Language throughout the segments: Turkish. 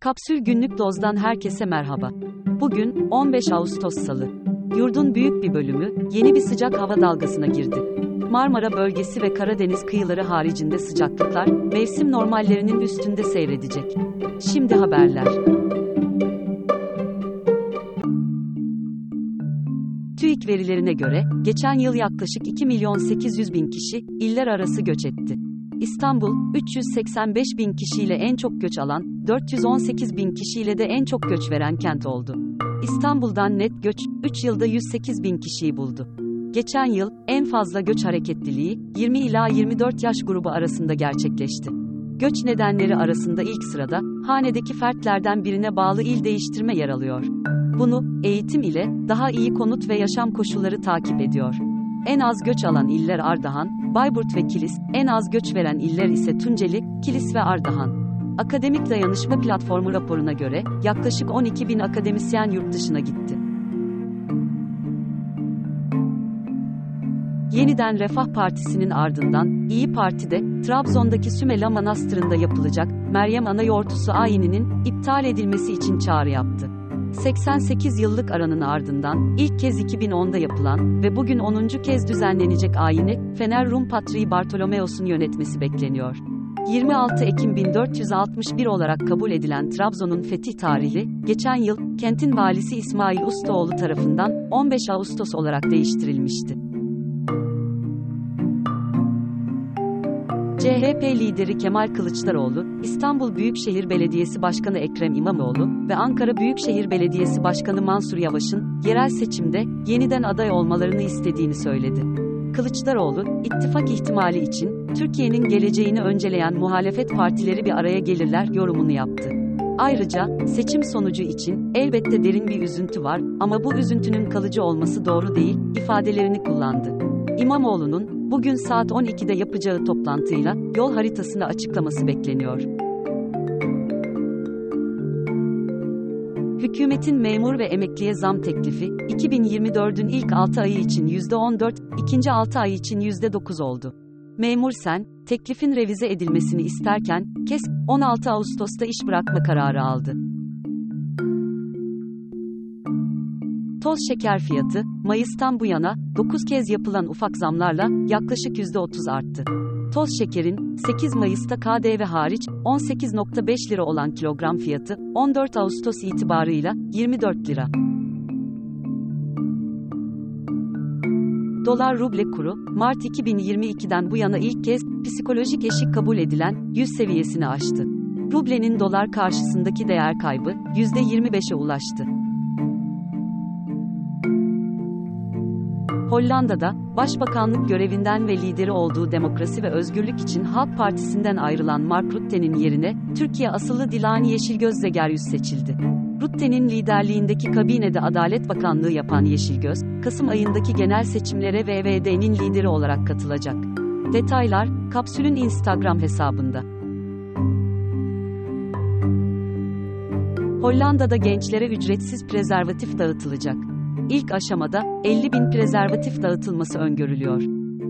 Kapsül Günlük Doz'dan herkese merhaba. Bugün 15 Ağustos Salı. Yurdun büyük bir bölümü yeni bir sıcak hava dalgasına girdi. Marmara bölgesi ve Karadeniz kıyıları haricinde sıcaklıklar mevsim normallerinin üstünde seyredecek. Şimdi haberler. TÜİK verilerine göre geçen yıl yaklaşık 2 milyon 800 bin kişi iller arası göç etti. İstanbul, 385 bin kişiyle en çok göç alan, 418 bin kişiyle de en çok göç veren kent oldu. İstanbul'dan net göç, 3 yılda 108 bin kişiyi buldu. Geçen yıl, en fazla göç hareketliliği, 20 ila 24 yaş grubu arasında gerçekleşti. Göç nedenleri arasında ilk sırada, hanedeki fertlerden birine bağlı il değiştirme yer alıyor. Bunu, eğitim ile, daha iyi konut ve yaşam koşulları takip ediyor. En az göç alan iller Ardahan, Bayburt ve Kilis, en az göç veren iller ise Tunceli, Kilis ve Ardahan. Akademik Dayanışma Platformu raporuna göre, yaklaşık 12 bin akademisyen yurt dışına gitti. Yeniden Refah Partisi'nin ardından, İyi Parti'de, Trabzon'daki Sümela Manastırı'nda yapılacak, Meryem Anayortusu ayininin, iptal edilmesi için çağrı yaptı. 88 yıllık aranın ardından, ilk kez 2010'da yapılan ve bugün 10. kez düzenlenecek ayini, Fener Rum Patriği Bartolomeos'un yönetmesi bekleniyor. 26 Ekim 1461 olarak kabul edilen Trabzon'un fetih tarihi, geçen yıl, kentin valisi İsmail Ustaoğlu tarafından, 15 Ağustos olarak değiştirilmişti. CHP lideri Kemal Kılıçdaroğlu, İstanbul Büyükşehir Belediyesi Başkanı Ekrem İmamoğlu ve Ankara Büyükşehir Belediyesi Başkanı Mansur Yavaş'ın yerel seçimde yeniden aday olmalarını istediğini söyledi. Kılıçdaroğlu, ittifak ihtimali için Türkiye'nin geleceğini önceleyen muhalefet partileri bir araya gelirler yorumunu yaptı. Ayrıca seçim sonucu için elbette derin bir üzüntü var ama bu üzüntünün kalıcı olması doğru değil ifadelerini kullandı. İmamoğlu'nun bugün saat 12'de yapacağı toplantıyla yol haritasını açıklaması bekleniyor. Hükümetin memur ve emekliye zam teklifi 2024'ün ilk 6 ayı için %14, ikinci 6 ay için %9 oldu. Memur Sen, teklifin revize edilmesini isterken, KES, 16 Ağustos'ta iş bırakma kararı aldı. Toz şeker fiyatı, Mayıs'tan bu yana, 9 kez yapılan ufak zamlarla, yaklaşık %30 arttı. Toz şekerin, 8 Mayıs'ta KDV hariç, 18.5 lira olan kilogram fiyatı, 14 Ağustos itibarıyla, 24 lira. Dolar ruble kuru, Mart 2022'den bu yana ilk kez, psikolojik eşik kabul edilen, 100 seviyesini aştı. Rublenin dolar karşısındaki değer kaybı, %25'e ulaştı. Hollanda'da, başbakanlık görevinden ve lideri olduğu Demokrasi ve Özgürlük için Halk Partisi'nden ayrılan Mark Rutte'nin yerine, Türkiye asıllı Dilani Yeşilgöz Zegeryüz seçildi. Rutte'nin liderliğindeki kabinede Adalet Bakanlığı yapan Yeşilgöz, Kasım ayındaki genel seçimlere VVD'nin lideri olarak katılacak. Detaylar, kapsülün Instagram hesabında. Hollanda'da gençlere ücretsiz prezervatif dağıtılacak. İlk aşamada 50 bin prezervatif dağıtılması öngörülüyor.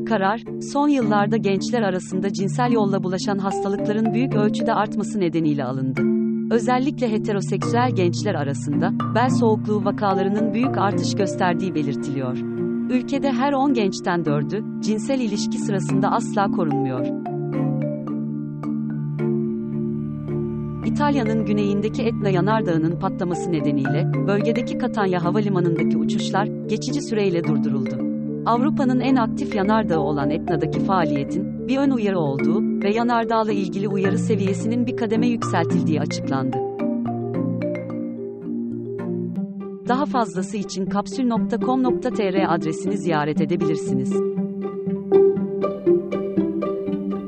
Karar, son yıllarda gençler arasında cinsel yolla bulaşan hastalıkların büyük ölçüde artması nedeniyle alındı. Özellikle heteroseksüel gençler arasında bel soğukluğu vakalarının büyük artış gösterdiği belirtiliyor. Ülkede her 10 gençten 4'ü cinsel ilişki sırasında asla korunmuyor. İtalya'nın güneyindeki Etna Yanardağı'nın patlaması nedeniyle bölgedeki Catania Havalimanı'ndaki uçuşlar geçici süreyle durduruldu. Avrupa'nın en aktif yanardağı olan Etna'daki faaliyetin bir ön uyarı olduğu ve yanardağla ilgili uyarı seviyesinin bir kademe yükseltildiği açıklandı. Daha fazlası için kapsül.com.tr adresini ziyaret edebilirsiniz.